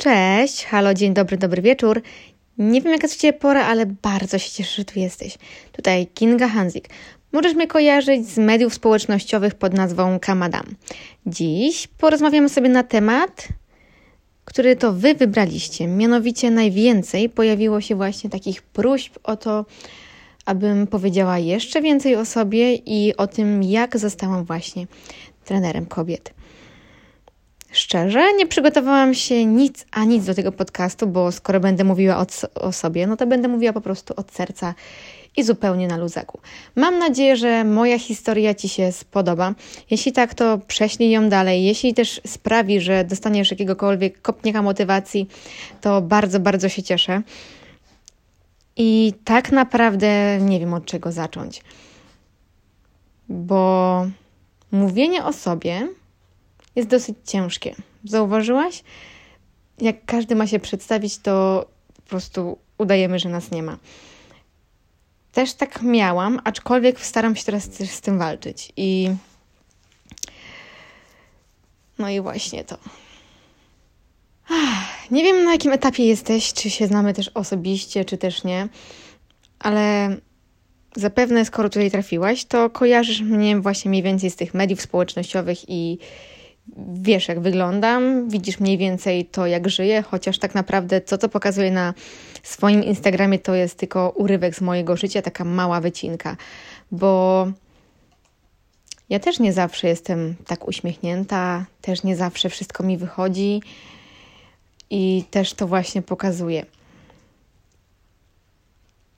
Cześć, halo, dzień dobry, dobry wieczór. Nie wiem jaka jest Ciebie pora, ale bardzo się cieszę, że tu jesteś. Tutaj Kinga Hanzik. Możesz mnie kojarzyć z mediów społecznościowych pod nazwą Kamadam. Dziś porozmawiamy sobie na temat, który to Wy wybraliście. Mianowicie najwięcej pojawiło się właśnie takich próśb o to, abym powiedziała jeszcze więcej o sobie i o tym, jak zostałam właśnie trenerem kobiet. Szczerze, nie przygotowałam się nic a nic do tego podcastu, bo skoro będę mówiła o, o, sobie, no to będę mówiła po prostu od serca i zupełnie na luzaku. Mam nadzieję, że moja historia Ci się spodoba. Jeśli tak, to prześlij ją dalej. Jeśli też sprawi, że dostaniesz jakiegokolwiek kopnika motywacji, to bardzo, bardzo się cieszę. I tak naprawdę nie wiem od czego zacząć. Bo mówienie o sobie jest dosyć ciężkie. Zauważyłaś? Jak każdy ma się przedstawić, to po prostu udajemy, że nas nie ma. Też tak miałam, aczkolwiek staram się teraz z tym walczyć. I no i właśnie to. Nie wiem na jakim etapie jesteś, czy się znamy też osobiście, czy też nie, ale zapewne skoro tutaj trafiłaś, to kojarzysz mnie właśnie mniej więcej z tych mediów społecznościowych i wiesz, jak wyglądam, widzisz mniej więcej to, jak żyję, chociaż tak naprawdę to, co pokazuję na swoim Instagramie, to jest tylko urywek z mojego życia, taka mała wycinka, bo ja też nie zawsze jestem tak uśmiechnięta, też nie zawsze wszystko mi wychodzi i też to właśnie pokazuję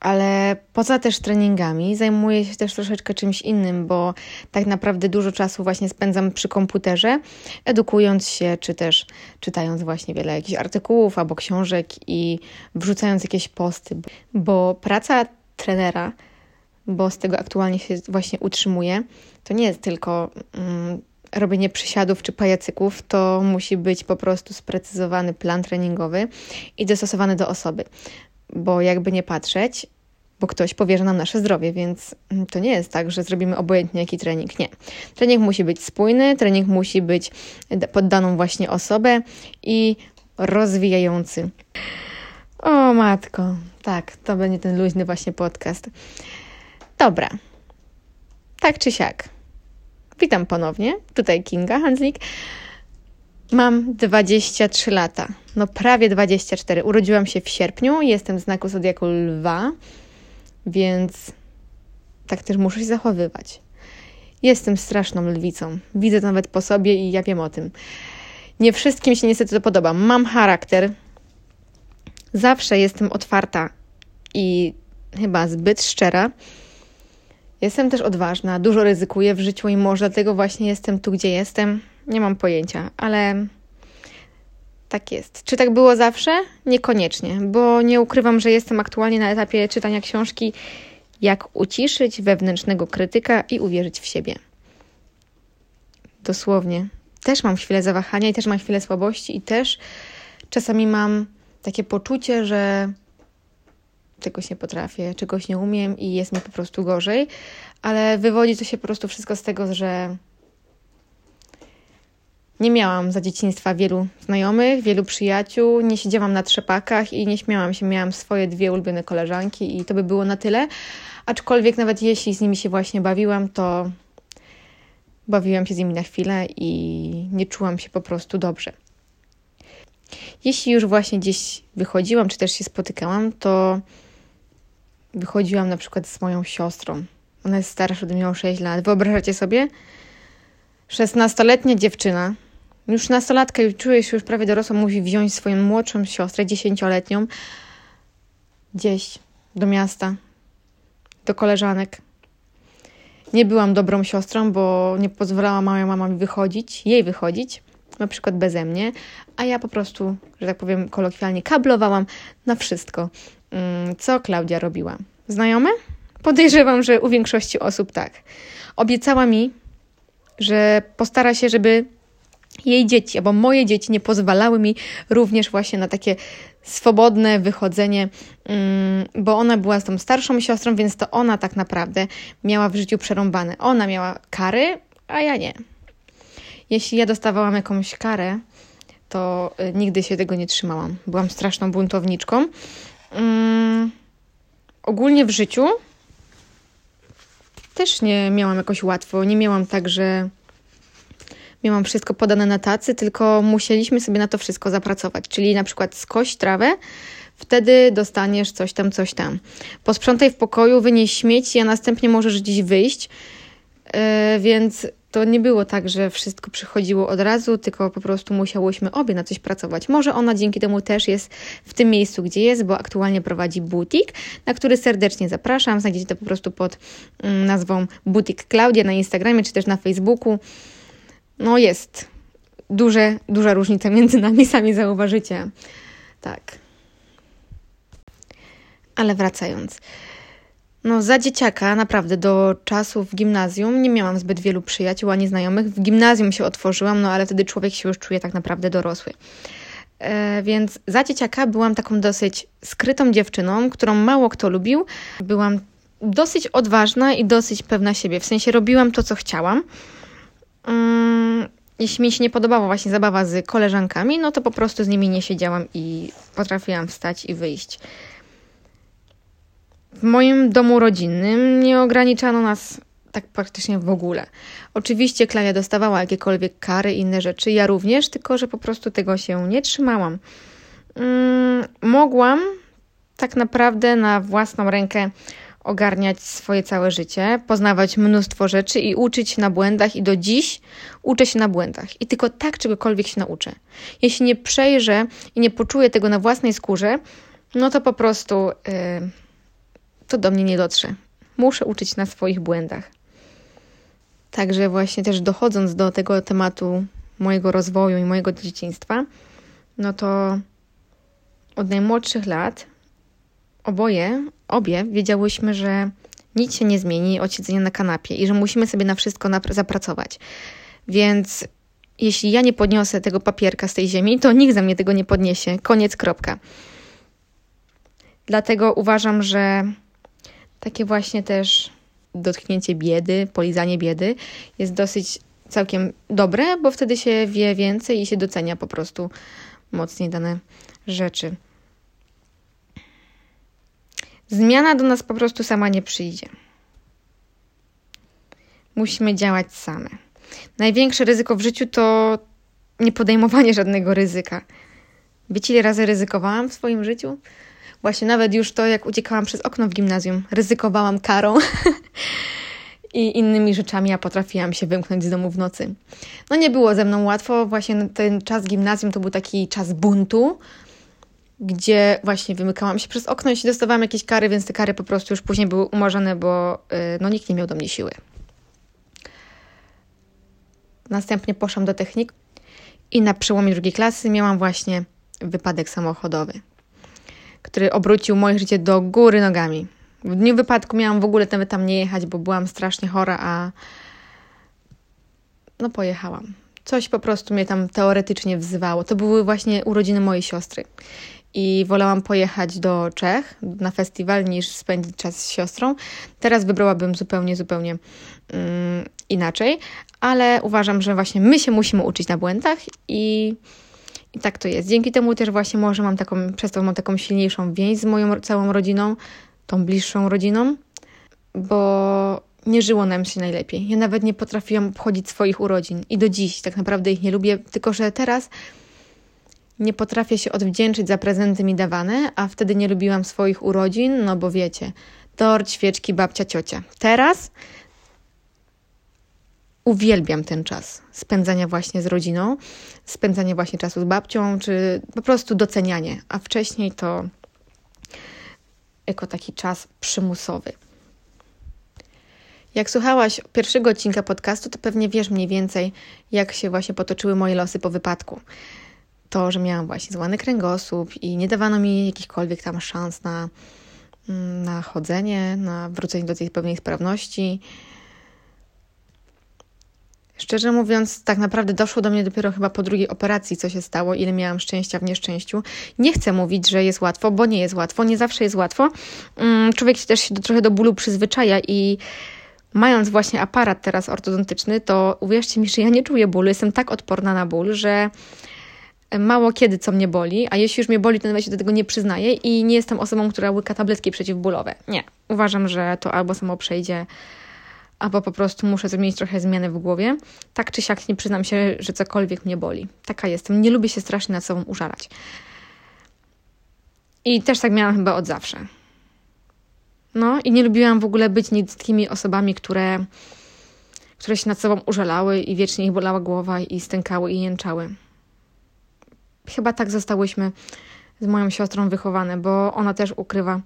ale poza też treningami zajmuję się też troszeczkę czymś innym, bo tak naprawdę dużo czasu właśnie spędzam przy komputerze, edukując się, czy też czytając właśnie wiele jakichś artykułów albo książek i wrzucając jakieś posty, bo praca trenera, bo z tego aktualnie się właśnie utrzymuję, to nie jest tylko mm, robienie przysiadów czy pajacyków, to musi być po prostu sprecyzowany plan treningowy i dostosowany do osoby bo jakby nie patrzeć, bo ktoś powierza nam nasze zdrowie, więc to nie jest tak, że zrobimy obojętnie jaki trening. Nie. Trening musi być spójny, trening musi być pod daną właśnie osobę i rozwijający. O matko, tak, to będzie ten luźny właśnie podcast. Dobra, tak czy siak. Witam ponownie, tutaj Kinga Hanslik. Mam 23 lata, no prawie 24. Urodziłam się w sierpniu, jestem z znaku zodiaku lwa, więc tak też muszę się zachowywać. Jestem straszną lwicą. Widzę to nawet po sobie i ja wiem o tym. Nie wszystkim się niestety to podoba. Mam charakter. Zawsze jestem otwarta i chyba zbyt szczera. Jestem też odważna, dużo ryzykuję w życiu i może dlatego właśnie jestem tu, gdzie jestem. Nie mam pojęcia, ale tak jest. Czy tak było zawsze? Niekoniecznie, bo nie ukrywam, że jestem aktualnie na etapie czytania książki Jak uciszyć wewnętrznego krytyka i uwierzyć w siebie. Dosłownie. Też mam chwilę zawahania i też mam chwilę słabości i też czasami mam takie poczucie, że czegoś nie potrafię, czegoś nie umiem i jest mi po prostu gorzej, ale wywodzi to się po prostu wszystko z tego, że nie miałam za dzieciństwa wielu znajomych, wielu przyjaciół, nie siedziałam na trzepakach i nie śmiałam się. Miałam swoje dwie ulubione koleżanki i to by było na tyle. Aczkolwiek nawet jeśli z nimi się właśnie bawiłam, to bawiłam się z nimi na chwilę i nie czułam się po prostu dobrze. Jeśli już właśnie gdzieś wychodziłam, czy też się spotykałam, to wychodziłam na przykład z moją siostrą. Ona jest starsza ode mnie o 6 lat. Wyobrażacie sobie? 16-letnia dziewczyna już nastolatka i czuje się już prawie dorosła, musi wziąć swoją młodszą siostrę, dziesięcioletnią, gdzieś do miasta, do koleżanek. Nie byłam dobrą siostrą, bo nie pozwalała moja mama mi wychodzić, jej wychodzić, na przykład beze mnie, a ja po prostu, że tak powiem kolokwialnie, kablowałam na wszystko, mm, co Klaudia robiła. Znajome? Podejrzewam, że u większości osób tak. Obiecała mi, że postara się, żeby jej dzieci, albo moje dzieci nie pozwalały mi również właśnie na takie swobodne wychodzenie, mm, bo ona była z tą starszą siostrą, więc to ona tak naprawdę miała w życiu przerąbane. Ona miała kary, a ja nie. Jeśli ja dostawałam jakąś karę, to y, nigdy się tego nie trzymałam. Byłam straszną buntowniczką. Mm, ogólnie w życiu też nie miałam jakoś łatwo. Nie miałam tak, że miałam wszystko podane na tacy, tylko musieliśmy sobie na to wszystko zapracować. Czyli na przykład skość trawę, wtedy dostaniesz coś tam, coś tam. Posprzątaj w pokoju, wynieś śmieci, a następnie możesz gdzieś wyjść. Yy, więc to nie było tak, że wszystko przychodziło od razu, tylko po prostu musiałyśmy obie na coś pracować. Może ona dzięki temu też jest w tym miejscu, gdzie jest, bo aktualnie prowadzi butik, na który serdecznie zapraszam. Znajdziecie to po prostu pod mm, nazwą Butik Klaudia na Instagramie czy też na Facebooku. No jest duże, duża różnica między nami, sami zauważycie. Tak. Ale wracając. No, za dzieciaka, naprawdę do czasów w gimnazjum nie miałam zbyt wielu przyjaciół ani znajomych. W gimnazjum się otworzyłam, no ale wtedy człowiek się już czuje tak naprawdę dorosły. E, więc za dzieciaka byłam taką dosyć skrytą dziewczyną, którą mało kto lubił. Byłam dosyć odważna i dosyć pewna siebie. W sensie robiłam to, co chciałam. Mm, jeśli mi się nie podobała właśnie zabawa z koleżankami, no to po prostu z nimi nie siedziałam i potrafiłam wstać i wyjść. W moim domu rodzinnym nie ograniczano nas tak praktycznie w ogóle. Oczywiście Klaja dostawała jakiekolwiek kary inne rzeczy, ja również, tylko że po prostu tego się nie trzymałam. Mm, mogłam tak naprawdę na własną rękę ogarniać swoje całe życie, poznawać mnóstwo rzeczy i uczyć się na błędach, i do dziś uczę się na błędach. I tylko tak czegokolwiek się nauczę. Jeśli nie przejrzę i nie poczuję tego na własnej skórze, no to po prostu. Yy, to do mnie nie dotrze. Muszę uczyć na swoich błędach. Także właśnie też dochodząc do tego tematu mojego rozwoju i mojego dzieciństwa, no to od najmłodszych lat oboje, obie wiedziałyśmy, że nic się nie zmieni od siedzenia na kanapie i że musimy sobie na wszystko zapracować. Więc jeśli ja nie podniosę tego papierka z tej ziemi, to nikt za mnie tego nie podniesie. Koniec, kropka. Dlatego uważam, że takie właśnie też dotknięcie biedy, polizanie biedy jest dosyć całkiem dobre, bo wtedy się wie więcej i się docenia po prostu mocniej dane rzeczy. Zmiana do nas po prostu sama nie przyjdzie. Musimy działać same. Największe ryzyko w życiu to nie podejmowanie żadnego ryzyka. Wiecie, ile razy ryzykowałam w swoim życiu? Właśnie nawet już to, jak uciekałam przez okno w gimnazjum, ryzykowałam karą i innymi rzeczami, ja potrafiłam się wymknąć z domu w nocy. No nie było ze mną łatwo, właśnie ten czas gimnazjum to był taki czas buntu, gdzie właśnie wymykałam się przez okno i dostawałam jakieś kary, więc te kary po prostu już później były umorzone, bo yy, no, nikt nie miał do mnie siły. Następnie poszłam do technik i na przełomie drugiej klasy miałam właśnie wypadek samochodowy który obrócił moje życie do góry nogami. W dniu wypadku miałam w ogóle nawet tam nie jechać, bo byłam strasznie chora, a no pojechałam. Coś po prostu mnie tam teoretycznie wzywało. To były właśnie urodziny mojej siostry. I wolałam pojechać do Czech na festiwal niż spędzić czas z siostrą. Teraz wybrałabym zupełnie, zupełnie um, inaczej, ale uważam, że właśnie my się musimy uczyć na błędach i i tak to jest. Dzięki temu też właśnie może mam taką, przez to mam taką silniejszą więź z moją całą rodziną, tą bliższą rodziną, bo nie żyło nam się najlepiej. Ja nawet nie potrafiłam obchodzić swoich urodzin i do dziś tak naprawdę ich nie lubię, tylko że teraz nie potrafię się odwdzięczyć za prezenty mi dawane, a wtedy nie lubiłam swoich urodzin, no bo wiecie, tort, świeczki, babcia, ciocia. Teraz uwielbiam ten czas spędzania właśnie z rodziną, spędzanie właśnie czasu z babcią, czy po prostu docenianie, a wcześniej to jako taki czas przymusowy. Jak słuchałaś pierwszego odcinka podcastu, to pewnie wiesz mniej więcej, jak się właśnie potoczyły moje losy po wypadku. To, że miałam właśnie złany kręgosłup i nie dawano mi jakichkolwiek tam szans na, mm, na chodzenie, na wrócenie do tej pełnej sprawności Szczerze mówiąc, tak naprawdę doszło do mnie dopiero chyba po drugiej operacji, co się stało, ile miałam szczęścia w nieszczęściu. Nie chcę mówić, że jest łatwo, bo nie jest łatwo, nie zawsze jest łatwo. Mm, człowiek się też się do, trochę do bólu przyzwyczaja i mając właśnie aparat teraz ortodontyczny, to uwierzcie mi, że ja nie czuję bólu, jestem tak odporna na ból, że mało kiedy co mnie boli, a jeśli już mnie boli, to nawet się do tego nie przyznaję i nie jestem osobą, która łyka tabletki przeciwbólowe. Nie. Uważam, że to albo samo przejdzie, albo po prostu muszę zmienić trochę zmiany w głowie. Tak czy siak nie przyznam się, że cokolwiek mnie boli. Taka jestem. Nie lubię się strasznie nad sobą użalać. I też tak miałam chyba od zawsze. No i nie lubiłam w ogóle być z takimi osobami, które, które się nad sobą użalały i wiecznie ich bolała głowa i stękały i jęczały. Chyba tak zostałyśmy z moją siostrą wychowane, bo ona też ukrywa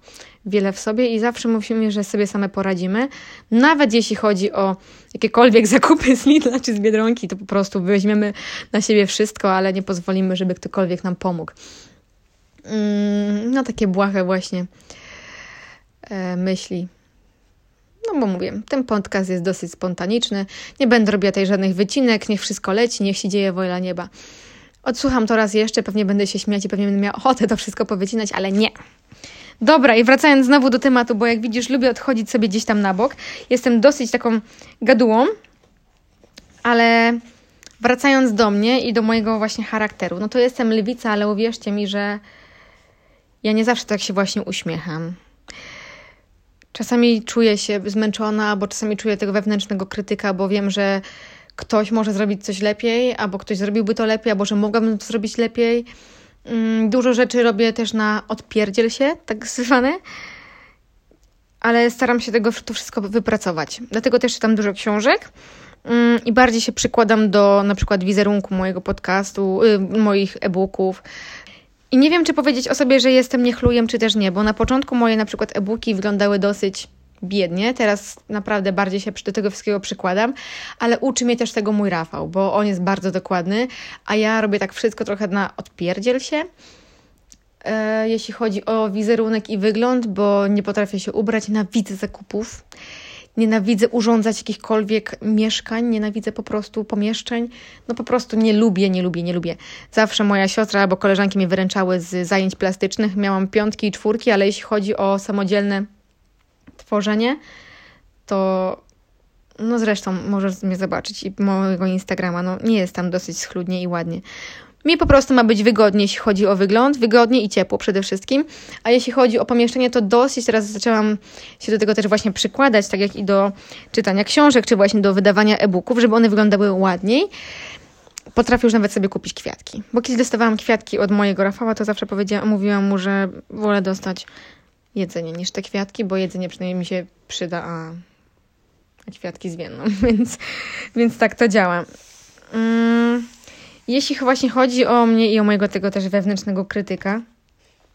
wiele w sobie i zawsze mówimy, że sobie same poradzimy. Nawet jeśli chodzi o jakiekolwiek zakupy z Lidla czy z Biedronki, to po prostu weźmiemy na siebie wszystko, ale nie pozwolimy, żeby ktokolwiek nam pomógł. Mm, no takie błahe właśnie e, myśli. No bo mówię, ten podcast jest dosyć spontaniczny. Nie będę robiła tutaj żadnych wycinek, niech wszystko leci, niech się dzieje wola nieba. Odsłucham to raz jeszcze, pewnie będę się śmiać i pewnie będę miała ochotę to wszystko powycinać, ale nie. Dobra, i wracając znowu do tematu, bo jak widzisz, lubię odchodzić sobie gdzieś tam na bok. Jestem dosyć taką gadułą, ale wracając do mnie i do mojego właśnie charakteru, no to jestem lewica, ale uwierzcie mi, że ja nie zawsze tak się właśnie uśmiecham. Czasami czuję się zmęczona, albo czasami czuję tego wewnętrznego krytyka, bo wiem, że ktoś może zrobić coś lepiej, albo ktoś zrobiłby to lepiej, albo że mogłabym to zrobić lepiej. Mm, dużo rzeczy robię też na odpierdziel się, tak zwane, ale staram się tego to wszystko wypracować. Dlatego też czytam dużo książek mm, i bardziej się przykładam do na przykład wizerunku mojego podcastu, y, moich e-booków. I nie wiem, czy powiedzieć o sobie, że jestem niechlujem, czy też nie, bo na początku moje na przykład e-booki wyglądały dosyć biednie. Teraz naprawdę bardziej się do tego wszystkiego przykładam, ale uczy mnie też tego mój Rafał, bo on jest bardzo dokładny, a ja robię tak wszystko trochę na odpierdziel się. E, jeśli chodzi o wizerunek i wygląd, bo nie potrafię się ubrać, nienawidzę zakupów, nienawidzę urządzać jakichkolwiek mieszkań, nienawidzę po prostu pomieszczeń. No po prostu nie lubię, nie lubię, nie lubię. Zawsze moja siostra albo koleżanki mnie wyręczały z zajęć plastycznych. Miałam piątki i czwórki, ale jeśli chodzi o samodzielne tworzenie, to no zresztą możesz mnie zobaczyć i mojego Instagrama, no nie jest tam dosyć schludnie i ładnie. Mi po prostu ma być wygodnie, jeśli chodzi o wygląd, wygodnie i ciepło przede wszystkim. A jeśli chodzi o pomieszczenie, to dosyć teraz zaczęłam się do tego też właśnie przykładać, tak jak i do czytania książek, czy właśnie do wydawania e-booków, żeby one wyglądały ładniej. Potrafię już nawet sobie kupić kwiatki. Bo kiedy dostawałam kwiatki od mojego Rafała, to zawsze powiedziałam, mówiłam mu, że wolę dostać jedzenie niż te kwiatki, bo jedzenie przynajmniej mi się przyda, a, a kwiatki zwienną, więc, więc tak to działa. Mm, jeśli właśnie chodzi o mnie i o mojego tego też wewnętrznego krytyka,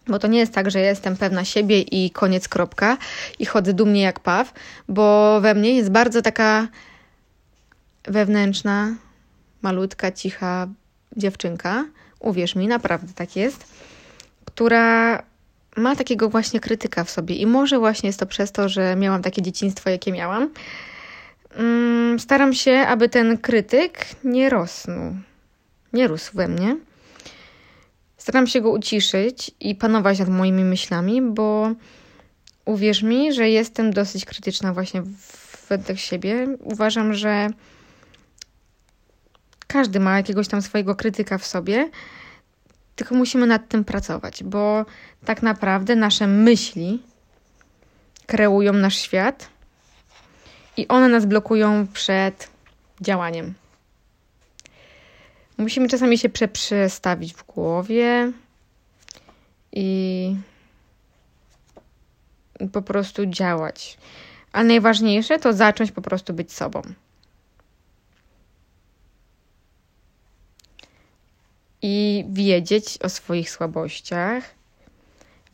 bo to nie jest tak, że jestem pewna siebie i koniec, kropka, i chodzę dumnie jak paw, bo we mnie jest bardzo taka wewnętrzna, malutka, cicha dziewczynka, uwierz mi, naprawdę tak jest, która ma takiego właśnie krytyka w sobie i może właśnie jest to przez to, że miałam takie dzieciństwo, jakie miałam. Mm, staram się, aby ten krytyk nie rosnął, nie rósł we mnie. Staram się go uciszyć i panować nad moimi myślami, bo uwierz mi, że jestem dosyć krytyczna właśnie według siebie. Uważam, że każdy ma jakiegoś tam swojego krytyka w sobie tylko musimy nad tym pracować, bo tak naprawdę nasze myśli kreują nasz świat i one nas blokują przed działaniem. Musimy czasami się przestawić w głowie i po prostu działać. A najważniejsze to zacząć po prostu być sobą. I wiedzieć o swoich słabościach,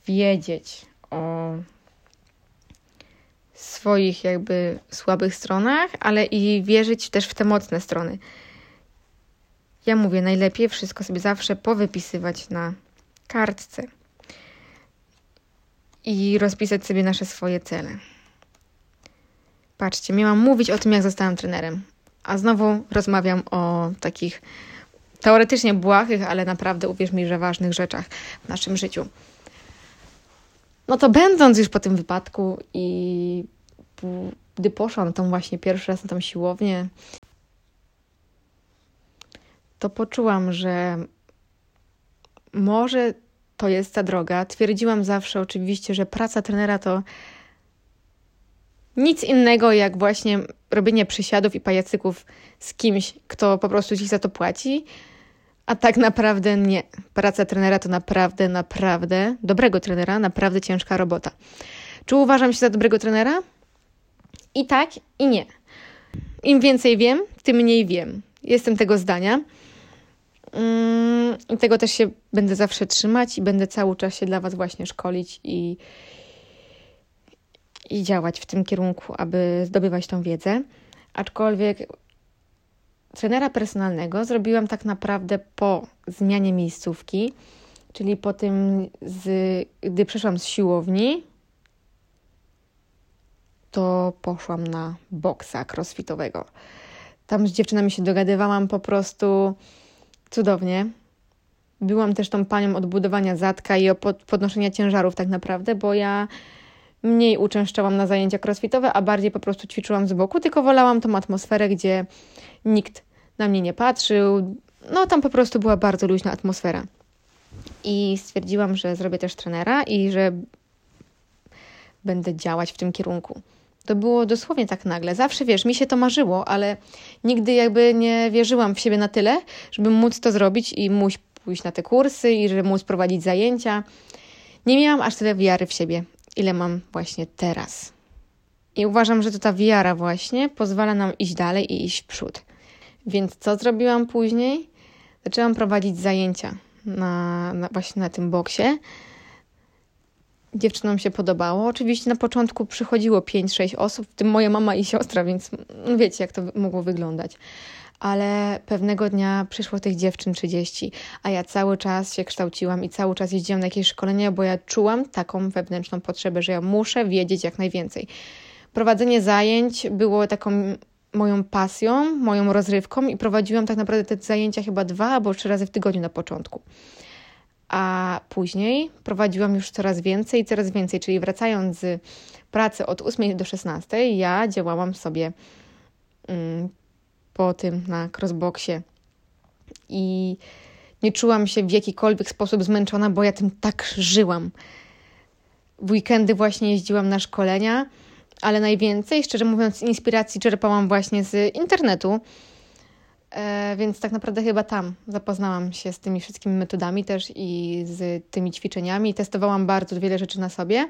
wiedzieć o swoich jakby słabych stronach, ale i wierzyć też w te mocne strony. Ja mówię, najlepiej wszystko sobie zawsze powypisywać na kartce i rozpisać sobie nasze swoje cele. Patrzcie, miałam mówić o tym, jak zostałam trenerem, a znowu rozmawiam o takich teoretycznie błahych, ale naprawdę uwierz mi, że ważnych rzeczach w naszym życiu. No to będąc już po tym wypadku i gdy poszłam tam właśnie pierwszy raz na tą siłownię, to poczułam, że może to jest ta droga. Twierdziłam zawsze oczywiście, że praca trenera to nic innego jak właśnie robienie przysiadów i pajacyków z kimś, kto po prostu ci za to płaci. A tak naprawdę nie. Praca trenera to naprawdę, naprawdę, dobrego trenera, naprawdę ciężka robota. Czy uważam się za dobrego trenera? I tak, i nie. Im więcej wiem, tym mniej wiem. Jestem tego zdania. Mm, I tego też się będę zawsze trzymać i będę cały czas się dla Was właśnie szkolić i, i działać w tym kierunku, aby zdobywać tą wiedzę. Aczkolwiek trenera personalnego zrobiłam tak naprawdę po zmianie miejscówki, czyli po tym, z, gdy przeszłam z siłowni, to poszłam na boksa crossfitowego. Tam z dziewczynami się dogadywałam po prostu cudownie. Byłam też tą panią od budowania zadka i od podnoszenia ciężarów tak naprawdę, bo ja mniej uczęszczałam na zajęcia crossfitowe, a bardziej po prostu ćwiczyłam z boku, tylko wolałam tą atmosferę, gdzie nikt na mnie nie patrzył. No tam po prostu była bardzo luźna atmosfera. I stwierdziłam, że zrobię też trenera i że będę działać w tym kierunku. To było dosłownie tak nagle. Zawsze wiesz, mi się to marzyło, ale nigdy jakby nie wierzyłam w siebie na tyle, żeby móc to zrobić i móc pójść na te kursy i żeby móc prowadzić zajęcia. Nie miałam aż tyle wiary w siebie, ile mam właśnie teraz. I uważam, że to ta wiara właśnie pozwala nam iść dalej i iść w przód. Więc co zrobiłam później? Zaczęłam prowadzić zajęcia na, na właśnie na tym boksie dziewczynom się podobało. Oczywiście na początku przychodziło 5-6 osób, w tym moja mama i siostra, więc wiecie, jak to mogło wyglądać. Ale pewnego dnia przyszło tych dziewczyn 30, a ja cały czas się kształciłam i cały czas jeździłam na jakieś szkolenia, bo ja czułam taką wewnętrzną potrzebę, że ja muszę wiedzieć jak najwięcej. Prowadzenie zajęć było taką moją pasją, moją rozrywką i prowadziłam tak naprawdę te zajęcia chyba dwa albo trzy razy w tygodniu na początku a później prowadziłam już coraz więcej, coraz więcej, czyli wracając z pracy od 8 do 16, ja działałam sobie mm, po tym na crossboxie i nie czułam się w jakikolwiek sposób zmęczona, bo ja tym tak żyłam. W weekendy właśnie jeździłam na szkolenia, ale najwięcej, szczerze mówiąc, inspiracji czerpałam właśnie z internetu E, więc tak naprawdę chyba tam zapoznałam się z tymi wszystkimi metodami też i z tymi ćwiczeniami. Testowałam bardzo wiele rzeczy na sobie.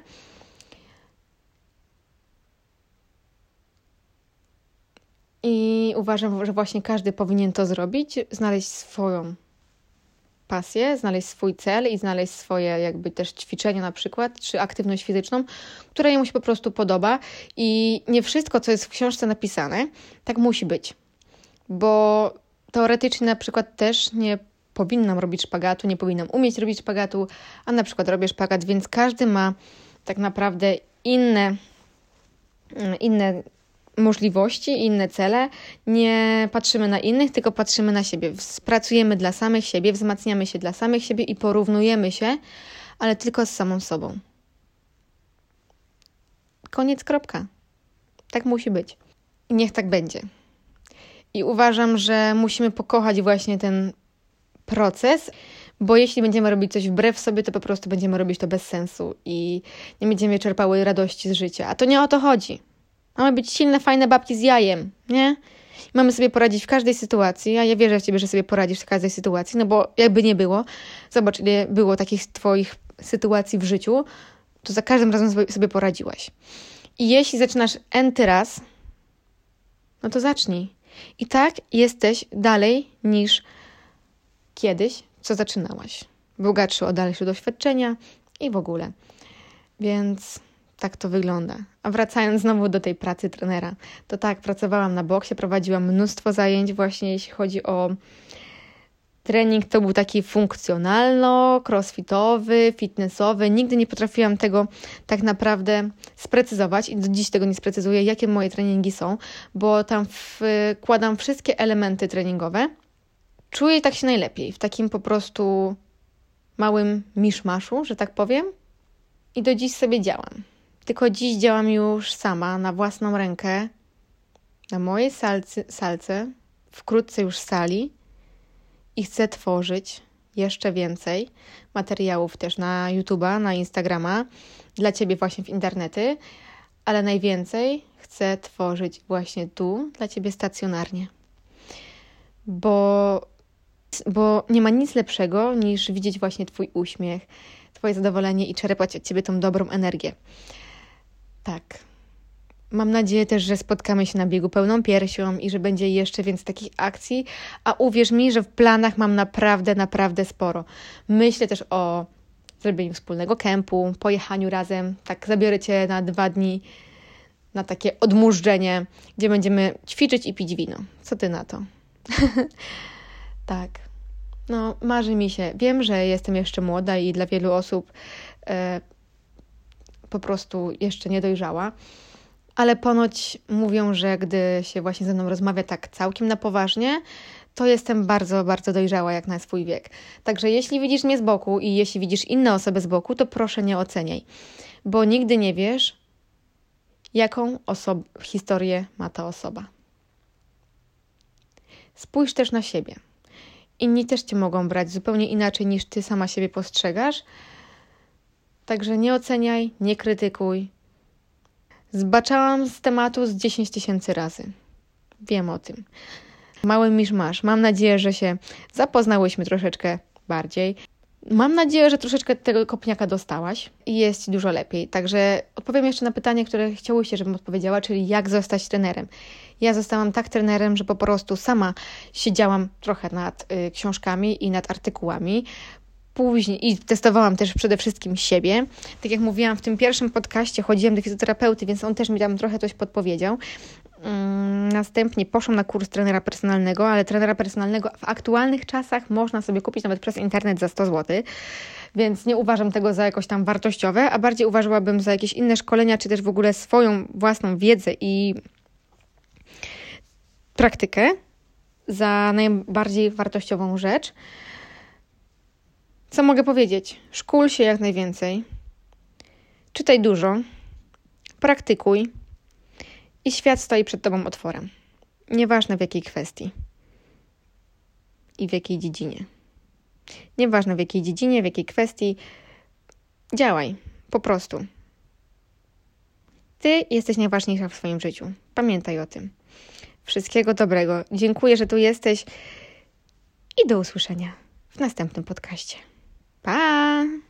I uważam, że właśnie każdy powinien to zrobić, znaleźć swoją pasję, znaleźć swój cel i znaleźć swoje jakby też ćwiczenia na przykład, czy aktywność fizyczną, która jemu się po prostu podoba. I nie wszystko, co jest w książce napisane, tak musi być bo teoretycznie na przykład też nie powinnam robić szpagatu, nie powinnam umieć robić szpagatu, a na przykład robię szpagat, więc każdy ma tak naprawdę inne, inne możliwości, inne cele. Nie patrzymy na innych, tylko patrzymy na siebie. Pracujemy dla samych siebie, wzmacniamy się dla samych siebie i porównujemy się, ale tylko z samą sobą. Koniec, kropka. Tak musi być. I niech tak będzie. I uważam, że musimy pokochać właśnie ten proces, bo jeśli będziemy robić coś wbrew sobie, to po prostu będziemy robić to bez sensu i nie będziemy czerpały radości z życia. A to nie o to chodzi. Mamy być silne, fajne babki z jajem, nie? mamy sobie poradzić w każdej sytuacji, a ja wierzę w Ciebie, że sobie poradzisz w każdej sytuacji, no bo jakby nie było, zobacz, ile było takich Twoich sytuacji w życiu, to za każdym razem sobie poradziłaś. I jeśli zaczynasz enty raz, no to zacznij. I tak jesteś dalej niż kiedyś, co zaczynałaś. Bogatszy o dalsze doświadczenia i w ogóle. Więc tak to wygląda. A wracając znowu do tej pracy trenera, to tak, pracowałam na boksie, prowadziłam mnóstwo zajęć, właśnie jeśli chodzi o trening, to był taki funkcjonalno, crossfitowy, fitnessowy. Nigdy nie potrafiłam tego tak naprawdę sprecyzować i do dziś tego nie sprecyzuję, jakie moje treningi są, bo tam wkładam wszystkie elementy treningowe. Czuję tak się najlepiej, w takim po prostu małym miszmaszu, że tak powiem. I do dziś sobie działam. Tylko dziś działam już sama, na własną rękę, na mojej salce, salce wkrótce już sali i chcę tworzyć jeszcze więcej materiałów też na YouTube'a, na Instagrama, dla Ciebie właśnie w internety, ale najwięcej chcę tworzyć właśnie tu, dla Ciebie stacjonarnie. Bo, bo nie ma nic lepszego niż widzieć właśnie Twój uśmiech, Twoje zadowolenie i czerpać od Ciebie tą dobrą energię. Tak. Mam nadzieję też, że spotkamy się na biegu pełną piersią i że będzie jeszcze więcej takich akcji, a uwierz mi, że w planach mam naprawdę, naprawdę sporo. Myślę też o zrobieniu wspólnego kempu, pojechaniu razem, tak zabiorę Cię na dwa dni na takie odmurzczenie, gdzie będziemy ćwiczyć i pić wino. Co Ty na to? tak. No, marzy mi się. Wiem, że jestem jeszcze młoda i dla wielu osób e, po prostu jeszcze nie dojrzała, ale ponoć mówią, że gdy się właśnie ze mną rozmawia tak całkiem na poważnie, to jestem bardzo, bardzo dojrzała jak na swój wiek. Także jeśli widzisz mnie z boku i jeśli widzisz inne osoby z boku, to proszę nie oceniaj, bo nigdy nie wiesz, jaką osob- historię ma ta osoba. Spójrz też na siebie. Inni też cię mogą brać zupełnie inaczej niż ty sama siebie postrzegasz. Także nie oceniaj, nie krytykuj. Zbaczałam z tematu z 10 tysięcy razy. Wiem o tym. Mały misz masz. Mam nadzieję, że się zapoznałyśmy troszeczkę bardziej. Mam nadzieję, że troszeczkę tego kopniaka dostałaś i jest dużo lepiej. Także odpowiem jeszcze na pytanie, które chciałyście, żebym odpowiedziała, czyli jak zostać trenerem. Ja zostałam tak trenerem, że po prostu sama siedziałam trochę nad y, książkami i nad artykułami. Później i testowałam też przede wszystkim siebie. Tak jak mówiłam w tym pierwszym podcaście, chodziłam do fizjoterapeuty, więc on też mi tam trochę coś podpowiedział. Mm, następnie poszłam na kurs trenera personalnego, ale trenera personalnego w aktualnych czasach można sobie kupić nawet przez internet za 100 zł, więc nie uważam tego za jakoś tam wartościowe, a bardziej uważałabym za jakieś inne szkolenia, czy też w ogóle swoją własną wiedzę i praktykę za najbardziej wartościową rzecz. Co mogę powiedzieć? Szkól się jak najwięcej. Czytaj dużo. Praktykuj i świat stoi przed Tobą otworem. Nieważne w jakiej kwestii i w jakiej dziedzinie. Nieważne w jakiej dziedzinie, w jakiej kwestii, działaj, po prostu. Ty jesteś najważniejsza w swoim życiu. Pamiętaj o tym. Wszystkiego dobrego. Dziękuję, że tu jesteś i do usłyszenia w następnym podcaście. Bye.